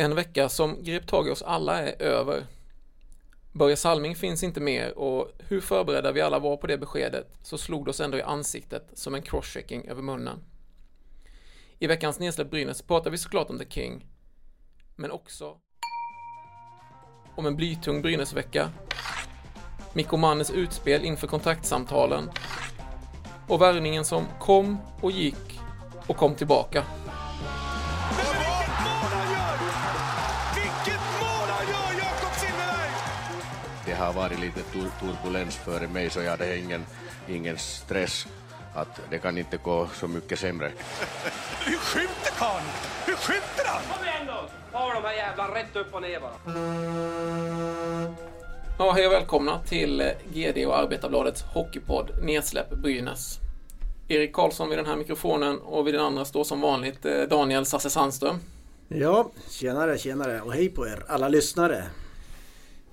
En vecka som grep tag i oss alla är över. Börje Salming finns inte mer och hur förberedda vi alla var på det beskedet så slog det oss ändå i ansiktet som en crosschecking över munnen. I veckans nedsläpp Brynäs pratar vi såklart om The King, men också om en blytung Brynäsvecka, Mikko Mannes utspel inför kontaktsamtalen och värvningen som kom och gick och kom tillbaka. Har varit lite tur turbulens före mig så jag hade ingen, ingen stress att det kan inte gå så mycket sämre. Hur skjuter karln? Hur skjuter han? Kom igen då! Ta de här jävlarna rätt upp och ner bara. Ja, hej och välkomna till eh, GD och Arbetarbladets hockeypodd Nedsläpp Brynäs. Erik Karlsson vid den här mikrofonen och vid den andra står som vanligt eh, Daniel Sasse Sandström. Ja, tjenare, tjenare och hej på er alla lyssnare.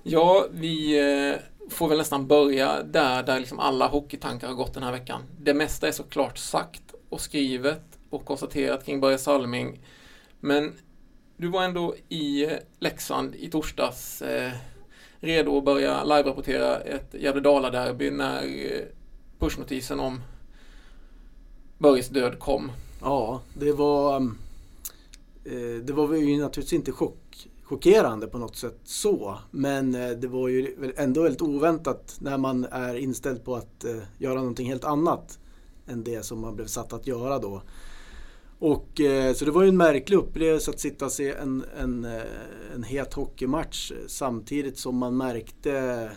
Ja, vi eh, får väl nästan börja där, där liksom alla hockeytankar har gått den här veckan. Det mesta är såklart sagt och skrivet och konstaterat kring Börje Salming. Men du var ändå i eh, Leksand i torsdags eh, redo att börja live-rapportera ett Gävle-Dala-derby när eh, pushnotisen om Börjes död kom. Ja, det var... Eh, det var ju naturligtvis inte chock, chockerande på något sätt så. Men eh, det var ju ändå väldigt oväntat när man är inställd på att eh, göra någonting helt annat än det som man blev satt att göra då. Och, eh, så det var ju en märklig upplevelse att sitta och se en, en, en het hockeymatch samtidigt som man märkte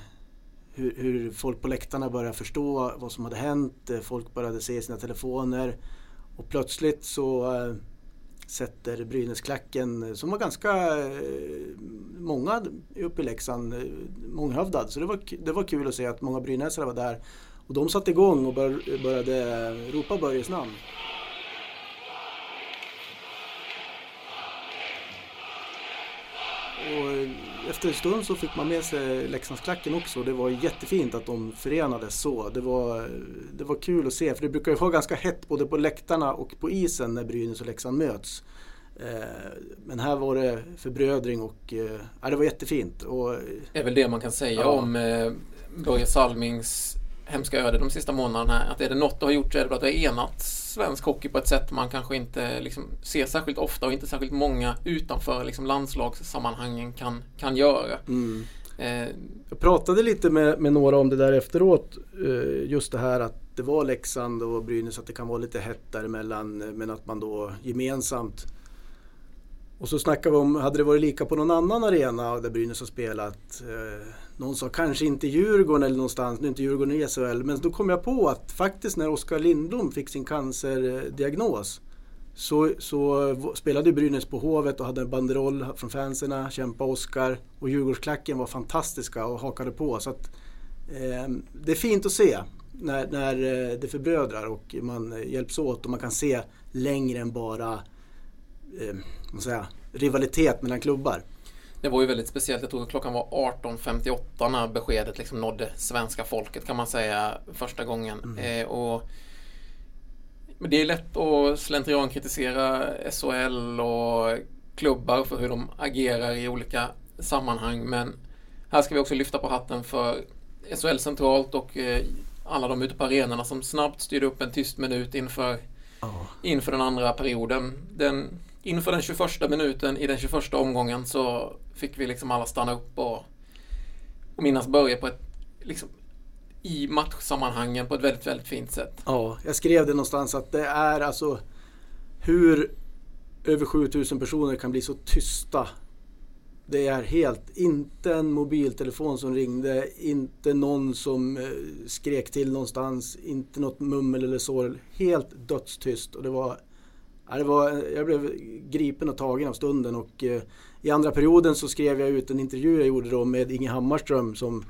hur, hur, folk på läktarna började förstå vad som hade hänt. Folk började se sina telefoner och plötsligt så sätter Brynäsklacken, eh, som var ganska eh, många uppe i Leksand, eh, månghövdad. Så det var, det var kul att se att många brynäsare var där. Och de satte igång och bör, började ropa Börjes namn. Och efter en stund så fick man med sig Leksandsklacken också. Det var jättefint att de förenades så. Det var, det var kul att se för det brukar ju vara ganska hett både på läktarna och på isen när Brynäs och Leksand möts. Eh, men här var det förbrödring och eh, ja, det var jättefint. Och, det är väl det man kan säga ja. om eh, Börje Salmings hemska öde de sista månaderna. här. Att är det något du har gjort så är det att du har enat svensk hockey på ett sätt man kanske inte liksom ser särskilt ofta och inte särskilt många utanför liksom landslagssammanhangen kan, kan göra. Mm. Eh. Jag pratade lite med, med, några om det där efteråt. Eh, just det här att det var Leksand och Brynäs, att det kan vara lite hett däremellan men att man då gemensamt och så snackade vi om, hade det varit lika på någon annan arena där Brynäs har spelat? Någon sa kanske inte Djurgården eller någonstans, nu är inte Djurgården i SHL. Men då kom jag på att faktiskt när Oskar Lindblom fick sin cancerdiagnos så, så spelade Brynäs på Hovet och hade en banderoll från fanserna, kämpa Oskar. Och Djurgårdsklacken var fantastiska och hakade på. Så att, eh, det är fint att se när, när eh, det förbrödrar och man hjälps åt och man kan se längre än bara eh, säga, rivalitet mellan klubbar. Det var ju väldigt speciellt. Jag tror att klockan var 18.58 när beskedet liksom nådde svenska folket kan man säga första gången. Mm. Eh, och men det är lätt att slentrian kritisera SHL och klubbar för hur de agerar i olika sammanhang. Men här ska vi också lyfta på hatten för SHL centralt och eh, alla de ute på arenorna som snabbt styrde upp en tyst minut inför, oh. inför den andra perioden. Den inför den 21 minuten i den 21 omgången så fick vi liksom alla stanna upp och, och minnas Börje på ett liksom, i matchsammanhangen på ett väldigt, väldigt fint sätt. Ja, jag skrev det någonstans att det är alltså hur över 7000 personer kan bli så tysta. Det är helt, inte en mobiltelefon som ringde, inte någon som eh, skrek till någonstans, inte något mummel eller så. Helt dödstyst och det var Ja, det var, jag blev gripen och tagen av stunden och eh, i andra perioden så skrev jag ut en intervju jag gjorde då med Inge Hammarström som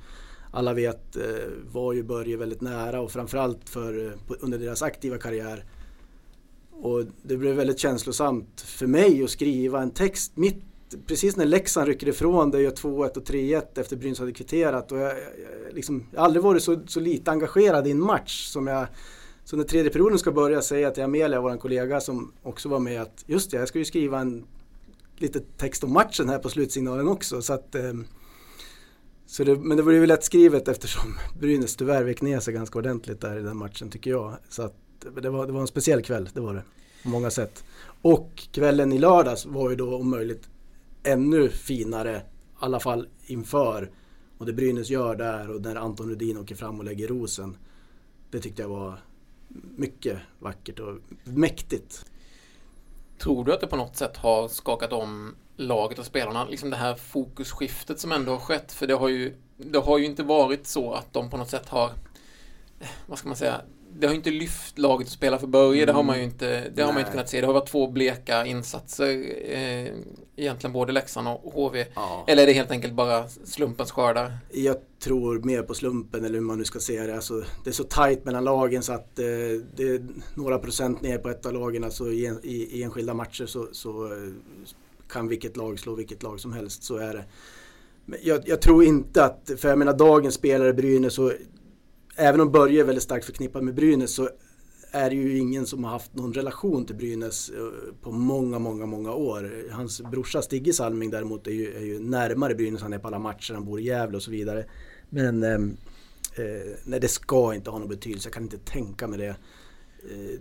alla vet eh, var ju Börje väldigt nära och framförallt för, eh, under deras aktiva karriär. Och det blev väldigt känslosamt för mig att skriva en text mitt precis när Leksand rycker ifrån det gör 2-1 och 3-1 efter Brynäs hade kvitterat. Och jag, jag, liksom, jag har aldrig varit så, så lite engagerad i en match som jag så när tredje perioden ska börja säger jag till Amelia, vår kollega som också var med att just det, jag ska ju skriva en lite text om matchen här på slutsignalen också. Så att, eh, så det, men det var ju lättskrivet eftersom Brynäs tyvärr vek ner sig ganska ordentligt där i den matchen tycker jag. Så att, det, var, det var en speciell kväll, det var det. På många sätt. Och kvällen i lördags var ju då om möjligt ännu finare, i alla fall inför. Och det Brynäs gör där och när Anton Rudin åker fram och lägger rosen. Det tyckte jag var mycket vackert och mäktigt. Tror du att det på något sätt har skakat om laget och spelarna? Liksom det här fokusskiftet som ändå har skett. För det har ju, det har ju inte varit så att de på något sätt har, eh, vad ska man säga, det har inte lyft laget att spela för Börje, det har man ju inte, det har man inte kunnat se. Det har varit två bleka insatser, eh, egentligen både Leksand och HV. Ja. Eller är det helt enkelt bara slumpens skördar? Jag tror mer på slumpen, eller hur man nu ska se det. Alltså, det är så tajt mellan lagen så att eh, det är några procent ner på ett av lagen. Alltså, i, i, i enskilda matcher så, så eh, kan vilket lag slå vilket lag som helst, så är det. Jag, jag, tror inte att, för jag menar dagens spelare Brynäs så även om Börje är väldigt starkt förknippad med Brynäs så är det ju ingen som har haft någon relation till Brynäs eh, på många, många, många år. Hans brorsa Stigge Salming däremot är ju, är ju närmare Brynäs, han är på alla matcher, han bor i Gävle och så vidare. Men ehm, eh, nej, det ska inte ha någon betydelse, jag kan inte tänka mig det. Eh,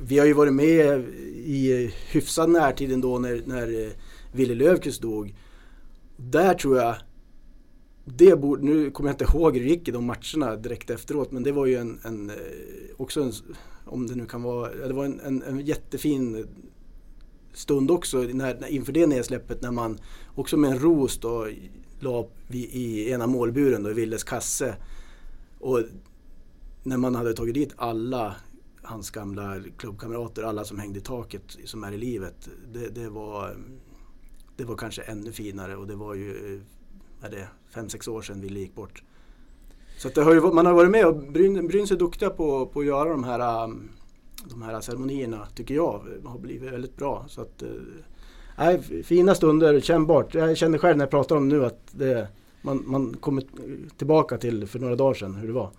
vi har ju varit med i hyfsad närtid ändå när, när eh, Wille Löfqvist dog. Där tror jag det borde, nu kommer jag inte ihåg hur det gick i de matcherna direkt efteråt men det var ju en, en eh, också en, om det nu kan vara, det var en, en, en jättefin stund också när, inför det nedsläppet när man också med en ros då la i ena målburen då i Willes kasse. Och när man hade tagit dit alla hans gamla klubbkamrater, alla som hängde i taket som är i livet. Det, det var, det var kanske ännu finare och det var ju eh, är det, fem, sex år sedan Wille gick bort. Så det har ju, man har varit med och Bryn, Bryns är duktiga på, på att göra de här, um, de här ceremonierna, tycker jag, har blivit väldigt bra. Så att, äh, fina stunder, kännbart. Jag känner själv när jag pratar om nu att det, man, man kommer tillbaka till för några dagar sedan hur det var.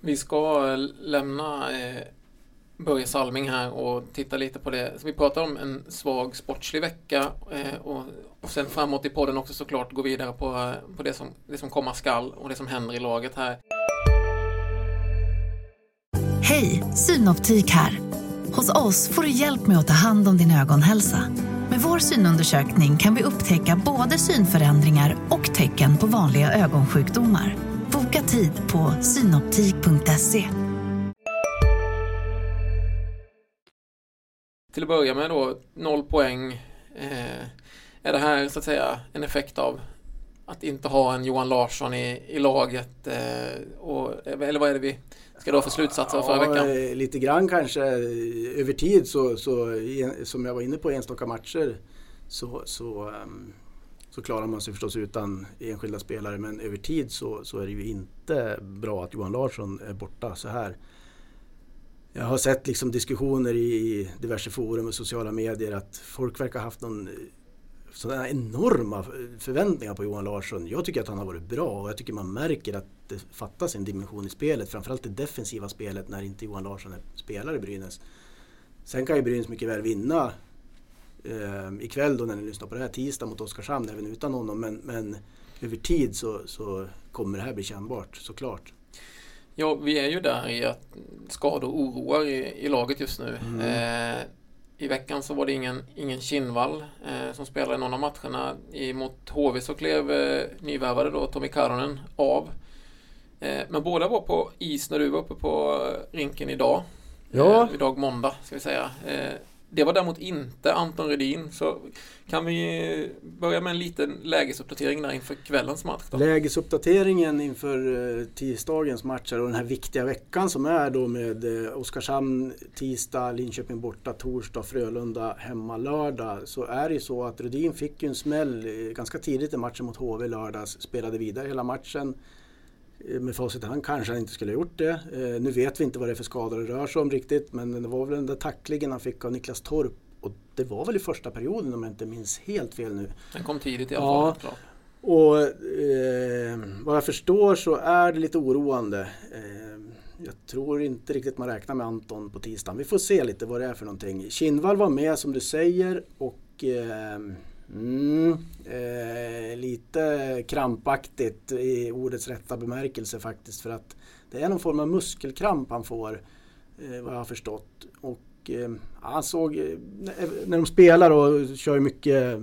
Vi ska lämna eh, Börje Salming här och titta lite på det. Så vi pratar om en svag sportslig vecka eh, och, och sen framåt i podden också såklart gå vidare på, på det, som, det som komma skall och det som händer i laget här. Hej, Synoptik här. Hos oss får du hjälp med att ta hand om din ögonhälsa. Med vår synundersökning kan vi upptäcka både synförändringar och tecken på vanliga ögonsjukdomar. Boka tid på synoptik.se. Till att börja med då, noll poäng. Eh, är det här så att säga en effekt av att inte ha en Johan Larsson i, i laget? Eh, och, eller vad är det vi ska dra för slutsatser ja, förra veckan? Lite grann kanske. Över tid så, så som jag var inne på enstaka matcher så, så, um, så klarar man sig förstås utan enskilda spelare men över tid så, så är det ju inte bra att Johan Larsson är borta så här. Jag har sett liksom diskussioner i diverse forum och sociala medier att folk verkar ha haft någon sådana enorma förväntningar på Johan Larsson. Jag tycker att han har varit bra och jag tycker man märker att det fattas en dimension i spelet. Framförallt det defensiva spelet när inte Johan Larsson är spelare i Brynäs. Sen kan ju Brynäs mycket väl vinna eh, ikväll då när ni lyssnar på det här tisdag mot Oskarshamn även utan honom. Men, men över tid så, så kommer det här bli kännbart såklart. Ja, vi är ju där i att skador oroar i, i laget just nu. Mm. Eh, I veckan så var det ingen, ingen Kinnvall eh, som spelade någon av matcherna. I, mot HV så klev eh, nyvärvade då Tommy Karonen av. Eh, men båda var på is när du var uppe på rinken idag. Ja. Eh, idag måndag ska vi säga. Det var däremot inte Anton Rudin. Så kan vi börja med en liten lägesuppdatering där inför kvällens match? Då? Lägesuppdateringen inför eh, tisdagens matcher och den här viktiga veckan som är då med eh, Oskarshamn tisdag, Linköping borta torsdag, Frölunda hemma lördag. Så är det ju så att Rudin fick ju en smäll eh, ganska tidigt i matchen mot HV lördags. Spelade vidare hela matchen med facit i hand kanske han inte skulle ha gjort det. Eh, nu vet vi inte vad det är för skador det rör sig om riktigt men det var väl den där tacklingen han fick av Niklas Torp och det var väl i första perioden om jag inte minns helt fel nu. Den kom tidigt i alla fall. Och eh, vad jag förstår så är det lite oroande. Eh, jag tror inte riktigt man räknar med Anton på tisdagen. Vi får se lite vad det är för någonting. Kinnvall var med som du säger och och eh, mm, eh, lite krampaktigt i ordets rätta bemärkelse faktiskt för att det är någon form av muskelkramp han får eh, vad jag har förstått. Och eh, han såg, eh, när de spelar och kör mycket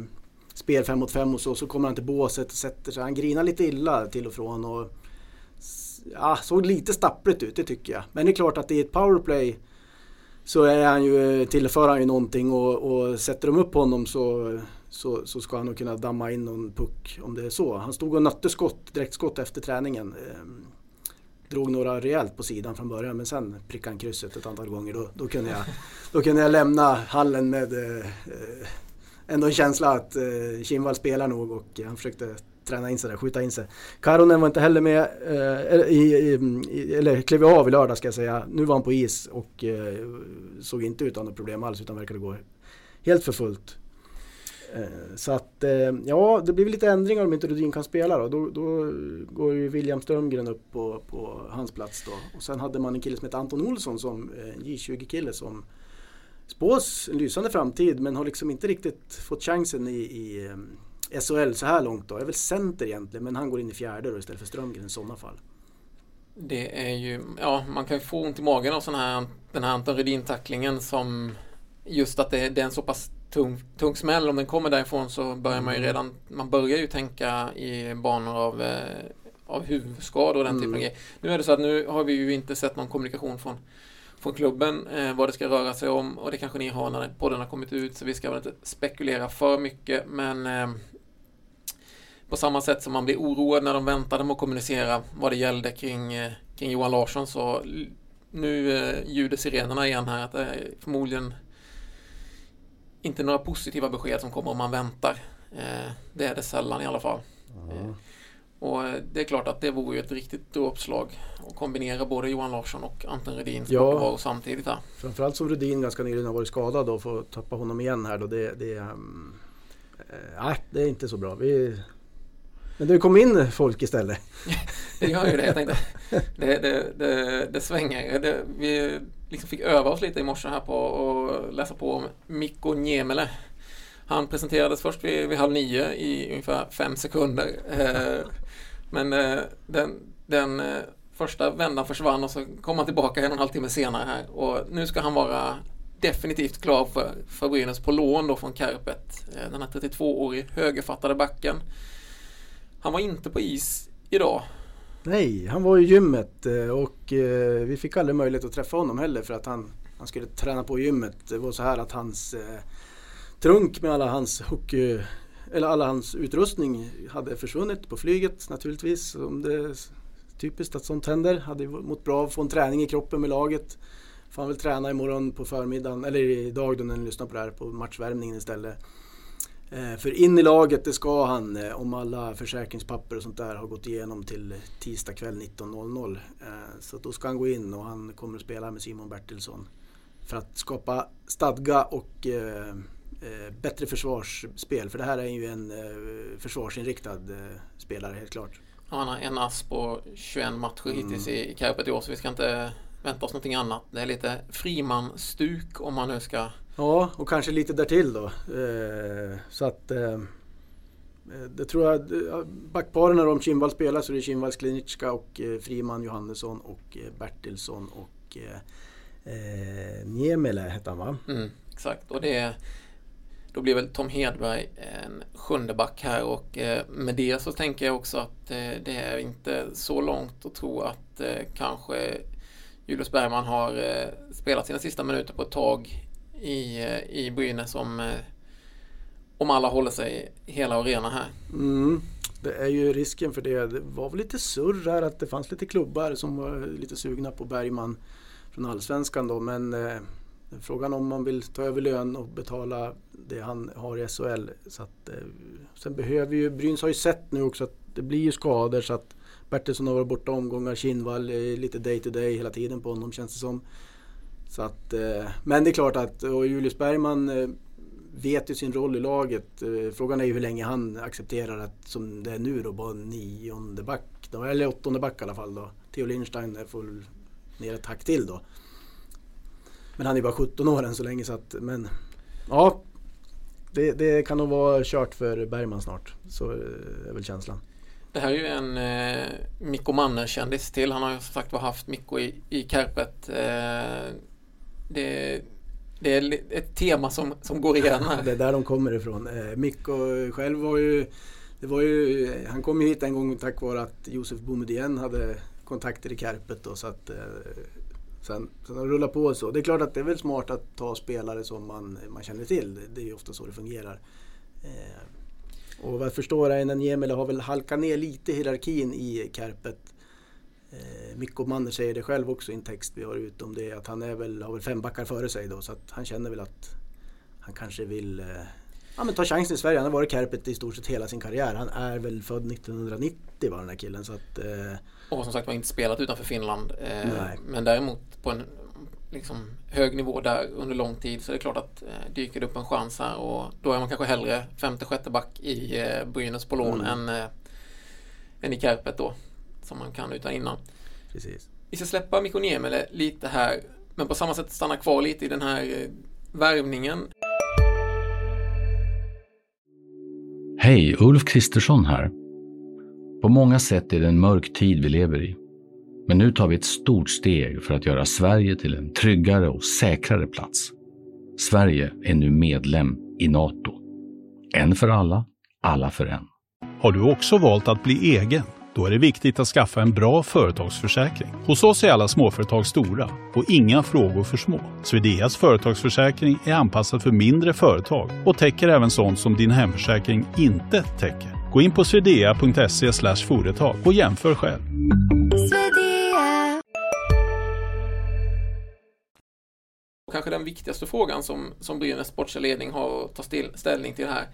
spel fem mot fem och så, så kommer han till båset och sätter sig. Han grinar lite illa till och från. Och, ja, såg lite stappligt ut, det tycker jag. Men det är klart att i ett powerplay så är han ju, tillför han ju någonting och, och sätter de upp honom så, så, så, ska han nog kunna damma in någon puck om det är så. Han stod och nötte skott, direktskott efter träningen. Ehm, drog några rejält på sidan från början men sen prickade han krysset ett antal gånger. Då, då, kunde, jag, då kunde jag lämna hallen med eh, ändå en känsla att eh, Kinnvall spelar nog och han försökte träna in sig där, skjuta in sig. Karonen var inte heller med, eh, i, i, eller klev av i lördag ska jag säga. Nu var han på is och eh, såg inte ut att ha något problem alls utan verkade gå helt för fullt. Eh, så att eh, ja, det blir lite ändringar om inte Rudin kan spela då. Då, då går ju William Strömgren upp på, på, hans plats då. Och sen hade man en kille som hette Anton Olsson som eh, en J20-kille som spås en lysande framtid men har liksom inte riktigt fått chansen i, i SHL så här långt då. Är väl center egentligen men han går in i fjärde då istället för Strömgren i sådana fall. Det är ju, ja man kan ju få ont i magen av sån här, den här Anton Rudin-tacklingen som just att det, det är en så pass tung, tung smäll. Om den kommer därifrån så börjar man ju mm. redan, man börjar ju tänka i banor av, eh, av huvudskador och den mm. typen av grejer. Nu är det så att nu har vi ju inte sett någon kommunikation från från klubben eh, vad det ska röra sig om och det kanske ni har när podden har kommit ut så vi ska väl inte spekulera för mycket men eh, på samma sätt som man blir oroad när de väntade med att kommunicera vad det gällde kring, eh, kring Johan Larsson så nu eh, ljuder sirenerna igen här att det är förmodligen inte några positiva besked som kommer om man väntar. Eh, det är det sällan i alla fall. Mm. Och eh, det är klart att det vore ju ett riktigt dråpslag att kombinera både Johan Larsson och Anton Rudin ja, samtidigt här. Framförallt som Rudin ganska nyligen har varit skadad och får tappa honom igen här då. Det, det, um, äh, det är inte så bra. Vi, men det kom in folk istället. det gör ju det. Jag tänkte, det, det, det, det svänger. Det, vi liksom fick öva oss lite i morse här på att läsa på om Mikko Niemele. Han presenterades först vid, vid halv nio i ungefär fem sekunder. Eh, men eh, den, den eh, första vändan försvann och så kom han tillbaka en och en halv timme senare här. Och nu ska han vara definitivt klar för, för Brynäs på lån då från Kärpet. Eh, den här 32-årige högerfattade backen. Han var inte på is idag. Nej, han var i gymmet eh, och eh, vi fick aldrig möjlighet att träffa honom heller för att han, han skulle träna på gymmet. Det var så här att hans eh, trunk med alla hans hockey eller alla hans utrustning hade försvunnit på flyget naturligtvis. Som det är typiskt att sånt händer. Hade mått bra av att få en träning i kroppen med laget. Får han väl träna imorgon på förmiddagen, eller idag då när ni lyssnar på det här, på matchvärmningen istället. Eh, för in i laget, det ska han eh, om alla försäkringspapper och sånt där har gått igenom till tisdag kväll 19.00. Eh, så då ska han gå in och han kommer att spela med Simon Bertilsson. För att skapa stadga och bättre försvarsspel. För det här är ju en försvarsinriktad spelare helt klart. Ja, han har en ass på 21 matcher mm. hittills i Kärpet i år så vi ska inte vänta oss någonting annat. Det är lite Friman-stuk om man nu ska... Ja, och kanske lite därtill då. Eh, så att... Eh, eh, det tror jag, backparen när de Kinnvall spelar så är det Kinnvall Klinicka och Friman Johannesson och Bertilsson och eh, Niemele hette han va? Mm, exakt, och det då blir väl Tom Hedberg en sjunde back här och med det så tänker jag också att det är inte så långt att tro att kanske Julius Bergman har spelat sina sista minuter på ett tag i, i Brynäs om, eh, om alla håller sig hela och rena här. Mm. Det är ju risken för det. Det var väl lite surr här att det fanns lite klubbar som var lite sugna på Bergman från Allsvenskan då men eh, Frågan om man vill ta över lön och betala det han har i SHL. Så att, eh, sen behöver ju, Brynäs har ju sett nu också att det blir ju skador så att Bertilsson har varit borta omgångar, Kinnvall är lite day to day hela tiden på honom känns det som. Så att, eh, men det är klart att och Julius Bergman eh, vet ju sin roll i laget. Eh, frågan är ju hur länge han accepterar att som det är nu då bara nionde back. Då, eller åttonde back i alla fall då. Theo Lindstein får ner ett hack till då. Men han är bara 17 år än så länge så att, men ja. det, det kan nog vara kört för Bergman snart. Så är väl känslan. Det här är ju en eh, Mikko Manner-kändis till. Han har ju som sagt var haft Mikko i, i Kärpet. Eh, det, det är ett tema som, som går igen här. Det är där de kommer ifrån. Eh, Mikko själv var ju, det var ju... Han kom ju hit en gång tack vare att Josef Boumedienne hade kontakter i Kärpet. Då, så att, eh, sen, sen har det rullat på så. Det är klart att det är väl smart att ta spelare som man, man känner till. Det är ju ofta så det fungerar. Eh, och vad jag förstår Einen Niemela har väl halkat ner lite i hierarkin i Kärpet. Eh, Mikko Manner säger det själv också i en text vi har ute om det. Att han är väl, har väl fem backar före sig då. Så att han känner väl att han kanske vill eh, ja, men ta chansen i Sverige. Han har varit Kärpet i stort sett hela sin karriär. Han är väl född 1990 var den här killen. Så att, eh, och som sagt var inte spelat utanför Finland. Eh, men däremot på en liksom, hög nivå där under lång tid så är det klart att eh, dyker det upp en chans här och då är man kanske hellre femte, sjätte back i eh, Brynäs på lån mm. än, eh, än i Kärpet då. Som man kan utan innan. Precis. Vi ska släppa Mikko Niemele lite här men på samma sätt stanna kvar lite i den här eh, värvningen. Hej, Ulf Kristersson här. På många sätt är det en mörk tid vi lever i. Men nu tar vi ett stort steg för att göra Sverige till en tryggare och säkrare plats. Sverige är nu medlem i Nato. En för alla, alla för en. Har du också valt att bli egen? Då är det viktigt att skaffa en bra företagsförsäkring. Hos oss är alla småföretag stora och inga frågor för små. Swedeas företagsförsäkring är anpassad för mindre företag och täcker även sånt som din hemförsäkring inte täcker. Gå in på swedea.se företag och jämför själv. Kanske den viktigaste frågan som, som Brynäs sportsliga ledning har att ta ställning till här.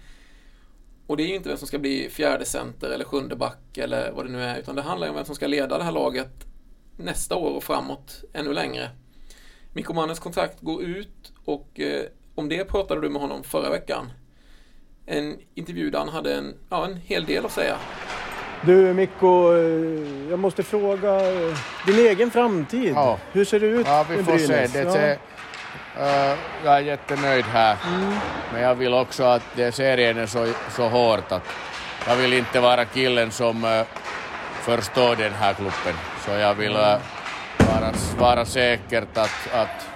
Och det är ju inte vem som ska bli fjärde center eller sjunde back eller vad det nu är, utan det handlar om vem som ska leda det här laget nästa år och framåt ännu längre. Mikko Mannens kontrakt går ut och eh, om det pratade du med honom förra veckan en intervju där han hade en, ja, en hel del att säga. Du Mikko, eh, jag måste fråga eh, din egen framtid. Ja. Hur ser det ut ja, vi får se. Det ser, uh, jag är jättenöjd här. Mm. Men jag vill också att det, serien är så, så hårt att jag vill inte vara killen som uh, förstår den här klubben. Så jag vill uh, vara, vara säkert att, att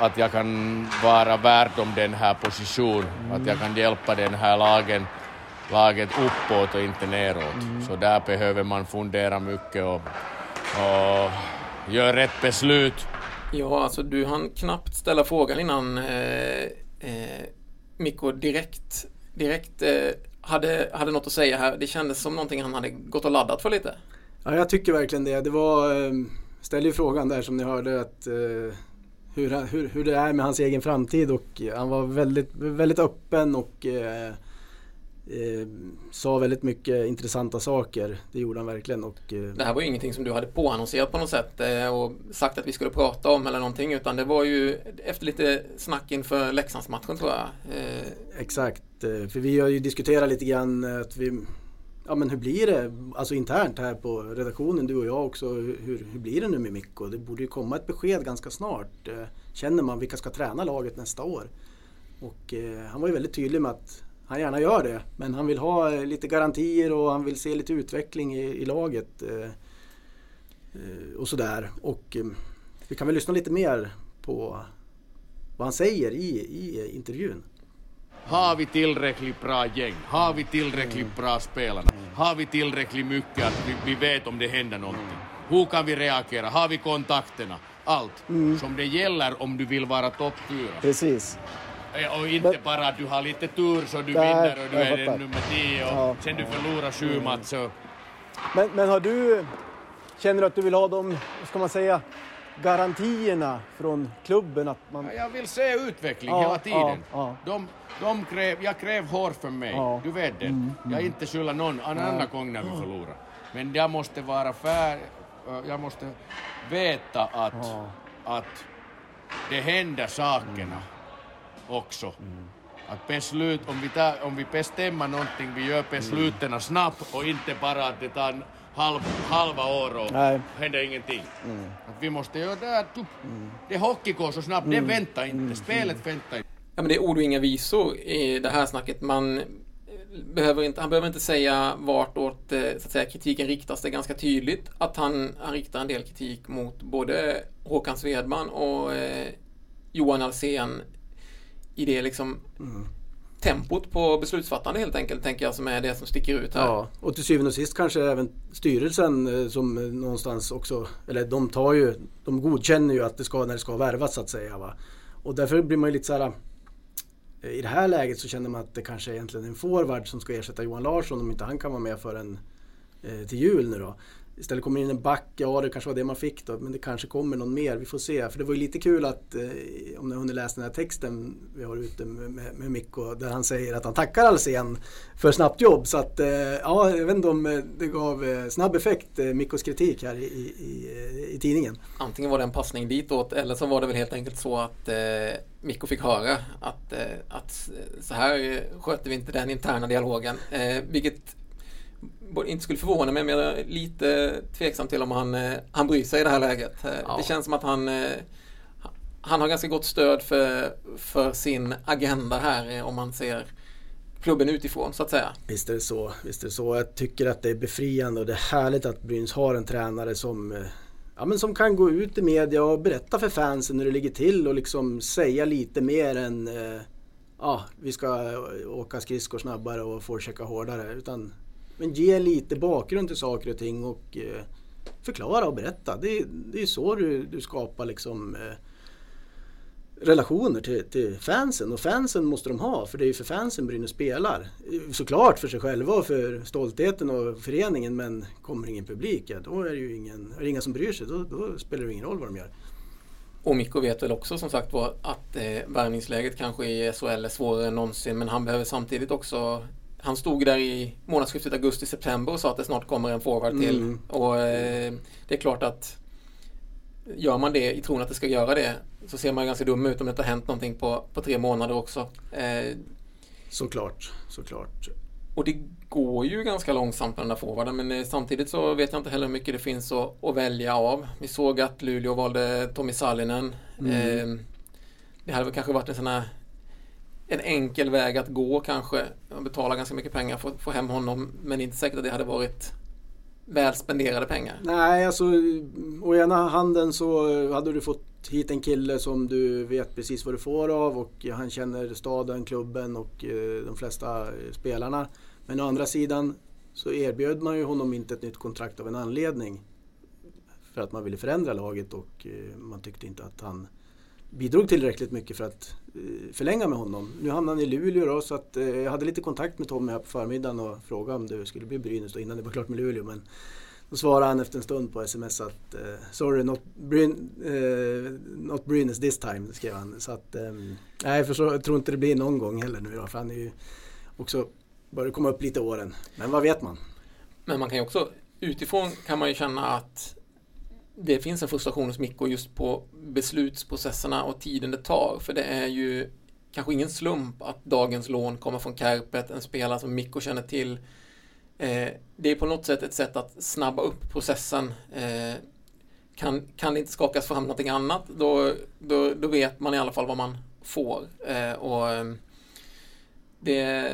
att jag kan vara värd om den här positionen, mm. att jag kan hjälpa den här lagen, laget uppåt och inte neråt. Mm. Så där behöver man fundera mycket och, och göra rätt beslut. Ja, alltså du hann knappt ställa frågan innan eh, eh, Mikko direkt, direkt eh, hade, hade något att säga här. Det kändes som någonting han hade gått och laddat för lite. Ja, jag tycker verkligen det. Det var, eh, ställde ju frågan där som ni hörde att eh, hur, hur, hur det är med hans egen framtid och han var väldigt, väldigt öppen och eh, eh, sa väldigt mycket intressanta saker. Det gjorde han verkligen. Och, eh, det här var ju ingenting som du hade påannonserat på något sätt eh, och sagt att vi skulle prata om eller någonting utan det var ju efter lite snack inför Leksandsmatchen tror jag. Eh, Exakt, eh, för vi har ju diskuterat lite grann att vi Ja men hur blir det, alltså internt här på redaktionen, du och jag också, hur, hur blir det nu med Mikko? Det borde ju komma ett besked ganska snart. Eh, känner man vilka ska träna laget nästa år? Och eh, han var ju väldigt tydlig med att han gärna gör det, men han vill ha eh, lite garantier och han vill se lite utveckling i, i laget. Eh, eh och sådär. Och vi kan väl lyssna lite mer på vad han säger i, i intervjun. Har vi tillräckligt bra gäng? Har vi tillräckligt bra spelarna? Har vi tillräckligt mycket att vi, vi vet om det händer någonting? Hur kan vi reagera? Har vi kontakterna? Allt mm. som det gäller om du vill vara topp fyra. Precis. Eh, och inte Men, bara att du har lite tur så du där, vinner och du är den nummer tio och ja. sen du förlorar sju mm. matcher. Men, men har du, känner du att du vill ha vad ska man säga, garantierna från klubben att man... Jag vill se utveckling ja, hela tiden. Ja, de, de kräv, jag kräver hårt för mig, du vet det. Mm, mm. Jag inte skyller någon en annan gång när vi förlorar. Men jag måste vara fär, jag måste veta att, att det händer sakerna mm. Också. Mm. Att beslut, om vi, tar, om vi bestämmer någonting, vi gör besluten mm. snabbt och inte bara att det tar halv, halva år och Nej. händer ingenting. Mm. Att vi måste göra det här, mm. det hockey går så snabbt, mm. det väntar inte, mm. spelet väntar inte. Ja, men det är ord och inga visor i det här snacket. Man behöver inte, han behöver inte säga vartåt eh, så att säga, kritiken riktas. Det är ganska tydligt att han, han riktar en del kritik mot både Håkan Svedman och eh, Johan Alsen i det liksom mm. tempot på beslutsfattande helt enkelt, tänker jag, som är det som sticker ut här. Ja, och till syvende och sist kanske även styrelsen eh, som någonstans också, eller de tar ju, de godkänner ju att det ska, när det ska värvas så att säga. Va? Och därför blir man ju lite så här i det här läget så känner man att det kanske är egentligen en forward som ska ersätta Johan Larsson om inte han kan vara med förrän eh, till jul nu då. Istället kommer in en back, ja det kanske var det man fick då, men det kanske kommer någon mer, vi får se. För det var ju lite kul att, eh, om ni har hunnit läsa den här texten vi har ute med, med, med Mikko, där han säger att han tackar Alsen för snabbt jobb. Så att, eh, ja, jag vet inte om eh, det gav eh, snabb effekt, eh, Mikkos kritik här i, i, i, i, tidningen. Antingen var det en passning ditåt, eller så var det väl helt enkelt så att eh, Mikko fick höra att, eh, att så här sköter vi inte den interna dialogen. Eh, vilket inte skulle förvåna mig, men jag är lite tveksam till om han, eh, han bryr sig i det här läget. Eh, ja. Det känns som att han, eh, han har ganska gott stöd för, för sin agenda här om man ser klubben utifrån så att säga. Visst är det så. Visst är det så. Jag tycker att det är befriande och det är härligt att Brynäs har en tränare som ja, men som kan gå ut i media och berätta för fansen hur det ligger till och liksom säga lite mer än ja, vi ska åka skridskor snabbare och forechecka hårdare. Utan men ge lite bakgrund till saker och ting och eh, förklara och berätta. Det, det är så du, du skapar liksom eh, relationer till, till, fansen och fansen måste de ha för det är ju för fansen Brynäs spelar. Såklart för sig själva och för stoltheten och föreningen men kommer ingen publik, ja, då är det ju ingen, är det inga som bryr sig. Då, då, spelar det ingen roll vad de gör. Och Mikko vet väl också som sagt var att eh, värvningsläget kanske i SHL är svårare än någonsin men han behöver samtidigt också han stod där i månadsskiftet augusti-september och sa att det snart kommer en forward till. Mm. Och eh, det är klart att gör man det i tron att det ska göra det så ser man ganska dum ut om det inte har hänt någonting på, på tre månader också. Eh, såklart, såklart. Och det går ju ganska långsamt med den där forwarden men eh, samtidigt så vet jag inte heller hur mycket det finns att, att välja av. Vi såg att Luleå valde Tommy Sallinen. Mm. Eh, det hade väl kanske varit en sån här en enkel väg att gå kanske. Betala ganska mycket pengar för att få hem honom. Men inte säkert att det hade varit väl spenderade pengar. Nej, alltså å ena handen så hade du fått hit en kille som du vet precis vad du får av och han känner staden, klubben och eh, de flesta eh, spelarna. Men å andra sidan så erbjöd man ju honom inte ett nytt kontrakt av en anledning. För att man ville förändra laget och eh, man tyckte inte att han bidrog tillräckligt mycket för att Eh, förlänga med honom. Nu hamnade han i Luleå då, så att, eh, jag hade lite kontakt med Tommy här på förmiddagen och frågade om det skulle bli Brynäs då, innan det var klart med Luleå. Men då svarade han efter en stund på sms att eh, “Sorry, not, Bryn, eh, not Brynäs this time” skrev han. Så att, ehm, nej, för så, jag tror inte det blir någon gång heller nu då, för han är ju också börjar komma upp lite åren. Men vad vet man? Men man kan ju också, utifrån kan man ju känna att det finns en frustration hos Mikko just på beslutsprocesserna och tiden det tar. För det är ju kanske ingen slump att dagens lån kommer från Kärpet, en spelare som Mikko känner till. Eh, det är på något sätt ett sätt att snabba upp processen. Eh, kan, kan det inte skakas fram någonting annat, då, då, då vet man i alla fall vad man får. Eh, och eh, det,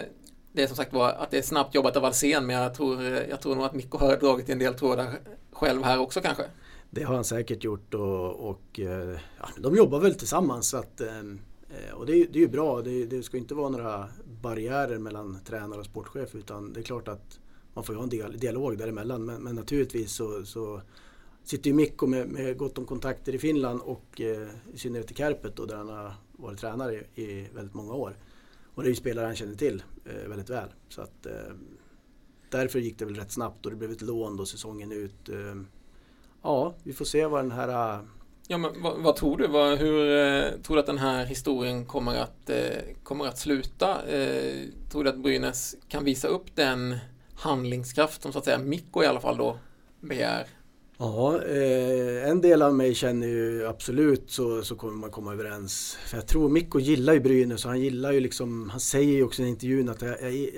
det är som sagt var att det är snabbt jobbat av Alsen, men jag tror, jag tror nog att Mikko har dragit i en del trådar själv här också kanske. Det har han säkert gjort och, och eh, ja, de jobbar väl tillsammans. Så att, eh, eh, och det är, det är ju bra. Det, det, ska inte vara några barriärer mellan tränare och sportchef utan det är klart att man får ha en dialog däremellan. Men, men naturligtvis så, så sitter ju Mikko med, med gott om kontakter i Finland och eh, i synnerhet i Kärpet då, där han har varit tränare i, i väldigt många år. Och det är ju spelare han känner till eh, väldigt väl. Så att, eh, därför gick det väl rätt snabbt och det blev ett lån då säsongen ut. Eh, ja, vi får se vad den här... Äh, ja, men vad, vad tror du? Vad, hur eh, tror du att den här historien kommer att, eh, kommer att sluta? Eh, tror du att Brynäs kan visa upp den handlingskraft som så att säga Mikko i alla fall då begär? Ja, eh, en del av mig känner ju absolut så, så kommer man komma överens. För jag tror Mikko gillar ju Brynäs och han gillar ju liksom, han säger ju också i intervjun att det är,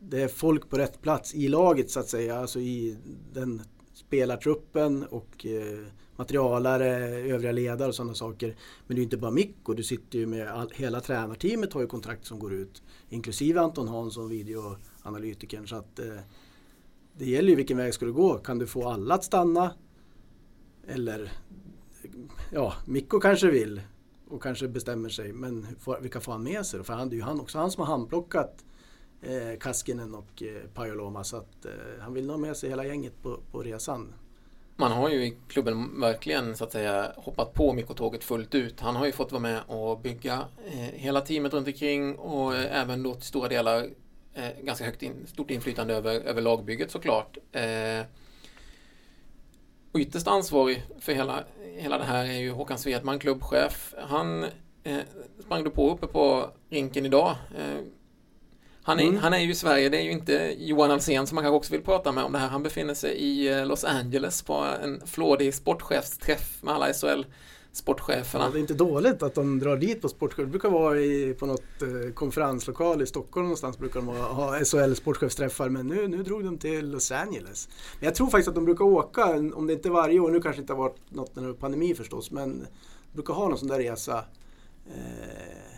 det är folk på rätt plats i laget så att säga, alltså i den spelartruppen och eh, materialare, övriga ledare och sådana saker. Men det är inte bara Mikko, du sitter ju med all, hela tränarteamet har ju kontrakt som går ut. Inklusive Anton Hansson, videoanalytikern. Så att, eh, det gäller ju vilken väg ska du gå. Kan du få alla att stanna? Eller ja, Mikko kanske vill och kanske bestämmer sig. Men vilka får han med sig? För han, det är ju han också han som har handplockat eh, Kaskinen och eh, Pajoloma. Så att eh, han vill ha med sig hela gänget på, på resan. Man har ju i klubben verkligen så att säga hoppat på Mikko-tåget fullt ut. Han har ju fått vara med och bygga eh, hela teamet runt omkring och eh, även då till stora delar eh, ganska högt in, stort inflytande över, över lagbygget såklart. Eh, och ytterst ansvarig för hela, hela det här är ju Håkan Svedman, klubbchef. Han eh, sprang du på uppe på rinken idag. Eh, han, är, mm. han är ju i Sverige, det är ju inte Johan Alsen som man kanske också vill prata med om det här. Han befinner sig i eh, Los Angeles på en flådig sportchefsträff med alla SHL sportcheferna. Ja, det är inte dåligt att de drar dit på sportchef. Det brukar vara i, på något eh, konferenslokal i Stockholm någonstans brukar de ha, SHL sportchefsträffar men nu, nu drog de till Los Angeles. Men jag tror faktiskt att de brukar åka, om det inte varje år, nu kanske det inte har varit något när pandemi förstås, men de brukar ha någon sån där resa. Eh,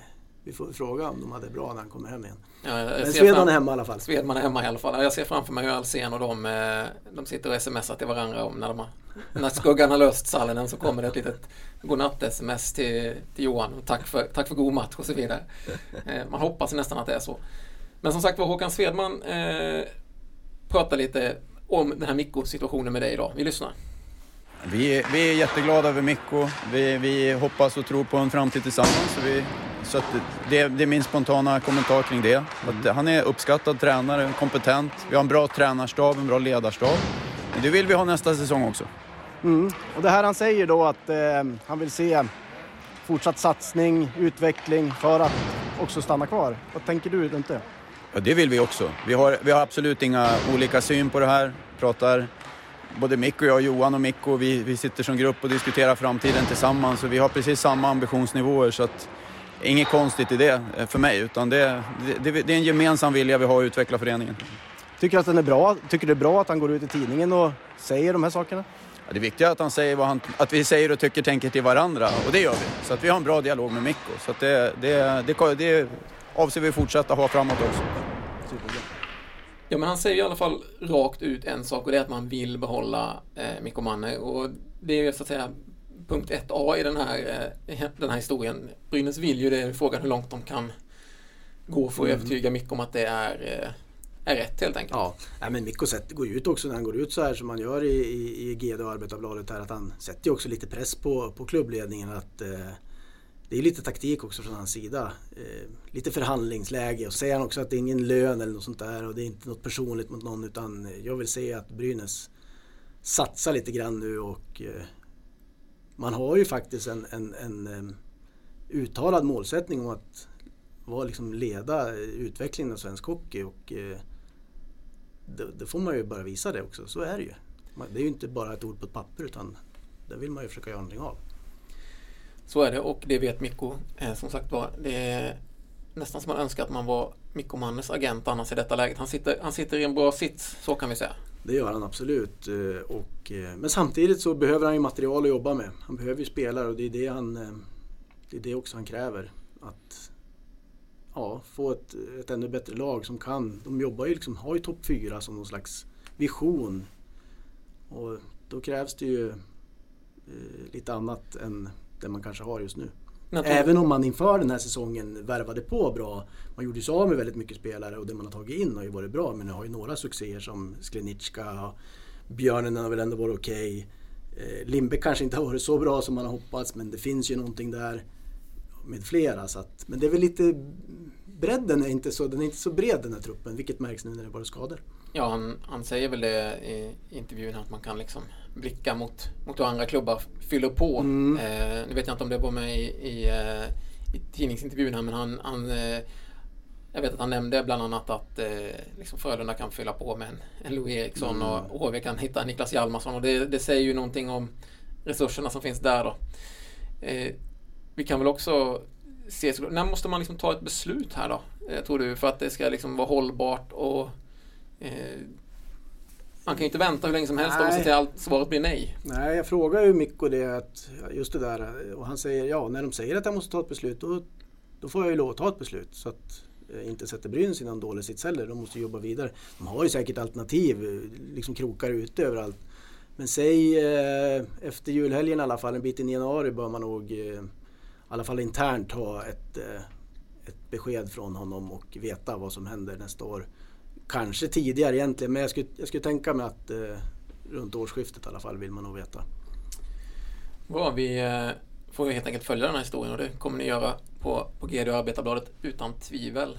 vi får fråga om de hade bra när han kommer hem igen. Ja, Men Svedman är hemma i alla fall. Svedman är hemma i alla fall. Jag ser framför mig hur Alsen och de, eh, de sitter och smsar till varandra om när, de har, när skuggan har löst Sallinen så kommer det ett litet godnatt-sms till, till Johan. Och tack, för, tack för god match och så vidare. Eh, man hoppas nästan att det är så. Men som sagt var, Håkan Svedman eh, pratar lite om den här Mikko-situationen med dig idag. Vi lyssnar. Vi är, vi är jätteglada över Mikko. Vi, vi hoppas och tror på en framtid tillsammans. Så, vi, så det, det, är min spontana kommentar kring det. Att han är uppskattad tränare, kompetent. Vi har en bra tränarstab, en bra ledarstab. Det vill vi ha nästa säsong också. Mm. Och det här han säger då att eh, han vill se fortsatt satsning, utveckling för att också stanna kvar. Vad tänker du runt det? Ja, det vill vi också. Vi har, vi har absolut inga olika syn på det här. Pratar både Mikko och jag, Johan och Mikko, vi, vi sitter som grupp och diskuterar framtiden tillsammans. Och vi har precis samma ambitionsnivåer så att inget konstigt i det eh, för mig. Utan det, det, det är en gemensam vilja vi har att utveckla föreningen. Tycker att den är bra? Tycker du det är bra att han går ut i tidningen och säger de här sakerna? Ja, det viktiga är att, han säger vad han, att vi säger och tycker tänker till varandra och det gör vi. Så att vi har en bra dialog med Mikko. Så att det, det, det, det avser vi fortsätta ha framåt också. Superbra. Ja, men han säger i alla fall rakt ut en sak och det är att man vill behålla eh, Mikko Manne. Och det är ju så att säga punkt 1A i den här, eh, den här historien. Brynäs vill ju det, frågan hur långt de kan gå för att mm. övertyga Mikko om att det är, eh, är rätt helt enkelt. Ja, men Mikko går ju ut också när han går ut så här som han gör i, i, i GD och Arbetarbladet här att han sätter ju också lite press på, på klubbledningen att eh, det är lite taktik också från hans sida. Eh, lite förhandlingsläge och säger han också att det är ingen lön eller något sånt där och det är inte något personligt mot någon utan jag vill se att Brynäs satsar lite grann nu och eh, man har ju faktiskt en, en, en uttalad målsättning om att vara liksom leda eh, utvecklingen av svensk hockey och eh, då får man ju bara visa det också, så är det ju. Det är ju inte bara ett ord på ett papper utan det vill man ju försöka göra någonting av. Så är det och det vet Mikko. Eh, som sagt var, det är nästan som man önskar att man var Mikko Mannes agent annars i detta läget. Han sitter, han sitter i en bra sits, så kan vi säga. Det gör han absolut. Eh, och, eh, men samtidigt så behöver han ju material att jobba med. Han behöver ju spelare och det är det, han, eh, det, är det också han kräver. Att ja, få ett, ett ännu bättre lag som kan. De jobbar ju liksom, har ju topp fyra som någon slags vision. Och då krävs det ju eh, lite annat än det man kanske har just nu. Även om man inför den här säsongen värvade på bra. Man gjorde sig av med väldigt mycket spelare och det man har tagit in har ju varit bra. Men det har ju några succéer som Sklenicka, Björnen har väl ändå varit okej. Okay. Lindbäck kanske inte har varit så bra som man har hoppats men det finns ju någonting där med flera. Så att, men det är väl lite bredden är inte så, den är inte så bred den här truppen vilket märks nu när det varit skador. Ja, han, han säger väl det i intervjun att man kan liksom blicka mot, mot hur andra klubbar fyller på. Mm. Eh, nu vet jag inte om det var med i, i, eh, i tidningsintervjun här men han, han eh, jag vet att han nämnde bland annat att eh, liksom Frölunda kan fylla på med en, en Louis Eriksson mm. och HV kan hitta Niklas Hjalmarsson och det, det, säger ju någonting om resurserna som finns där då. Eh, vi kan väl också se, när måste man liksom ta ett beslut här då? Eh, tror du för att det ska liksom vara hållbart och eh, Han kan ju inte vänta hur länge som helst om Nej. så att allt svaret blir nej. Nej, jag frågar ju Mikko det, att, just det där. Och han säger ja, när de säger att jag måste ta ett beslut då, då får jag ju lov att ta ett beslut. Så att jag inte sätter Brynäs i någon dålig sits heller. De måste jobba vidare. De har ju säkert alternativ, liksom krokar ute överallt. Men säg eh, efter julhelgen i alla fall, en bit in i januari bör man nog eh, i alla fall internt ha ett, eh, ett besked från honom och veta vad som händer nästa år. Kanske tidigare egentligen, men jag skulle, jag skulle tänka mig att eh, runt årsskiftet i alla fall vill man nog veta. Bra, vi eh, får ju helt enkelt följa den här historien och det kommer ni göra på, på GD och Arbetarbladet utan tvivel.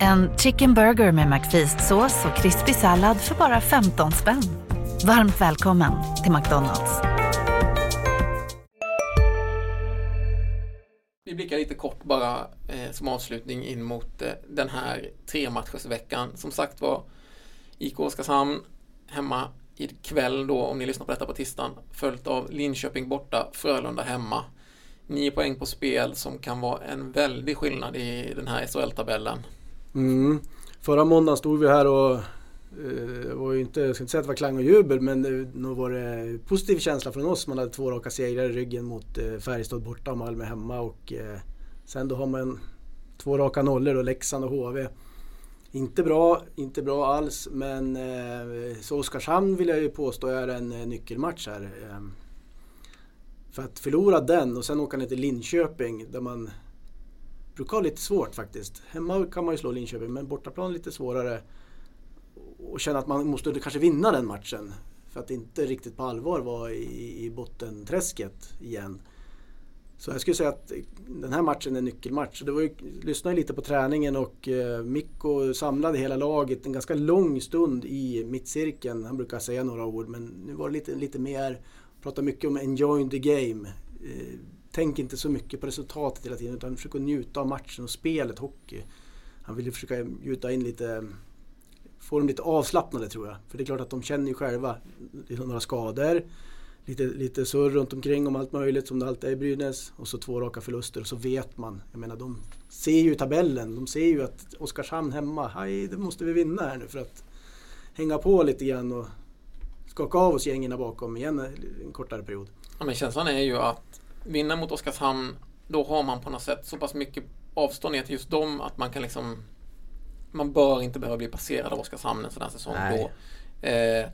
En chicken burger med McFeast-sås och krispig sallad för bara 15 spänn. Varmt välkommen till McDonalds. Vi blickar lite kort bara eh, som avslutning in mot eh, den här trematchersveckan. Som sagt var IK Oskarshamn hemma ikväll då om ni lyssnar på detta på tisdagen. Följt av Linköping borta, Frölunda hemma. Nio poäng på spel som kan vara en väldig skillnad i den här SHL-tabellen. Mm. Förra måndagen stod vi här och det var ju inte, jag ska inte säga att det var klang och jubel men nog var det positiv känsla från oss. Man hade två raka segrar i ryggen mot eh, Färjestad borta och Malmö hemma och eh, sen då har man två raka nollor då, Leksand och HV. Inte bra, inte bra alls men så Oskarshamn vill jag ju påstå är en nyckelmatch här. Ehm, för att förlora den och sen åka ner till Linköping där man brukar ha lite svårt faktiskt. Hemma kan man ju slå Linköping men bortaplan lite svårare. Och känna att man måste kanske vinna den matchen. För att inte riktigt på allvar vara i, i bottenträsket igen. Så jag skulle säga att den här matchen är en nyckelmatch. Det var ju, lyssnade lite på träningen och eh, Mikko samlade hela laget en ganska lång stund i mittcirkeln. Han brukar säga några ord men nu var det lite, lite mer, pratade mycket om enjoy the game. Eh, tänk inte så mycket på resultatet hela tiden utan försök att njuta av matchen och spelet hockey. Han ville försöka gjuta in lite, få dem lite avslappnade tror jag. För det är klart att de känner ju själva några skador, lite, lite surr runt omkring om allt möjligt som det alltid är i Brynäs. Och så två raka förluster och så vet man. Jag menar de ser ju tabellen, de ser ju att Oskarshamn hemma, hej det måste vi vinna här nu för att hänga på lite grann och skaka av oss gängen bakom igen en kortare period. Ja, men känslan är ju att vinna mot Oskarshamn, då har man på något sätt så pass mycket avstånd ner till just dem att man kan liksom man bör inte behöva bli passerad av Oskarshamn en sån här säsong Nej. då. Eh,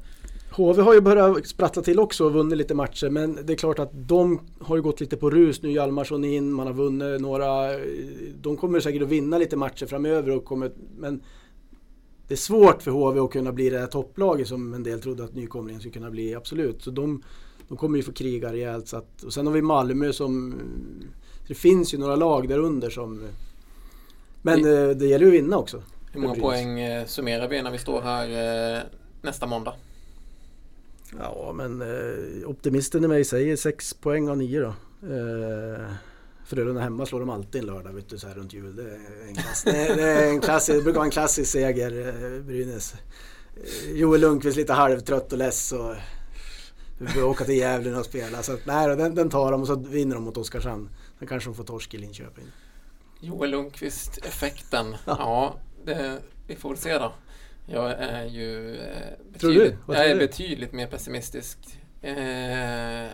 HV har ju börjat sprattla till också och vunnit lite matcher men det är klart att de har ju gått lite på rus nu. Hjalmarsson in, man har vunnit några. De kommer säkert att vinna lite matcher framöver och kommer, men det är svårt för HV att kunna bli det här topplaget som en del trodde att nykomlingen skulle kunna bli, absolut. Så de, de kommer ju få kriga rejält. Så att, och sen har vi Malmö som... Det finns ju några lag där under som... Men eh, det gäller ju att vinna också. hur många poäng eh, summerar vi när vi står här eh, nästa måndag? Ja, men optimisten i mig säger 6 poäng av 9 då. Frölunda hemma slår de alltid en lördag vet du, så här runt jul. Det är en, klass, det det är en klassisk, det brukar vara en klassisk seger, Brynäs. Joel Lundqvist lite halvtrött och less och vi får åka till Gävle och spela. Så att, nej, den, den tar de och så vinner de mot Oskarshamn. Sen kanske de får torsk i Linköping. Joel Lundqvist-effekten. ja, det, vi får väl se då. Jag är ju eh, Tror du? betydligt, jag är du? betydligt mer pessimistisk. Eh,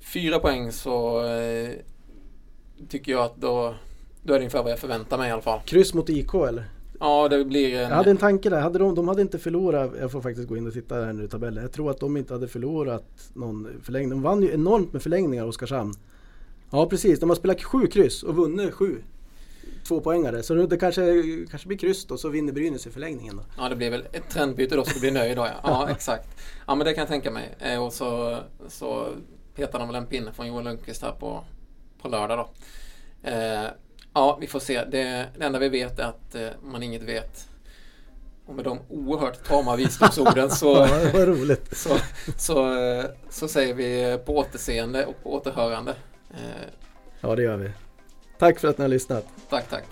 fyra poäng så eh, tycker jag att då, då är det ungefär vad jag förväntar mig i alla fall. Kryss mot IK eller? Ja, det blir en... Jag hade en tanke där. Hade de, de hade inte förlorat, jag får faktiskt gå in och titta här nu i tabellen. Jag tror att de inte hade förlorat någon förlängning. De vann ju enormt med förlängningar Oskarshamn. Ja precis, de har spelat sju kryss och vunnit sju. Två poängare. Så det kanske, kanske blir kryss då, så vinner Brynäs i förlängningen då. Ja, det blir väl ett trendbyte då så det blir nöjd då ja. Ja, exakt. Ja, men det kan jag tänka mig. Eh, och så, så petar de väl en pinne från Joel Lundqvist här på, på lördag då. Eh, ja, vi får se. Det, det enda vi vet är att eh, man inget vet. Och med de oerhört tama visdomsorden så, så, så, eh, så säger vi på återseende och på återhörande. Eh, Ja, det gör vi. Tack för att ni har lyssnat. Tack, tack.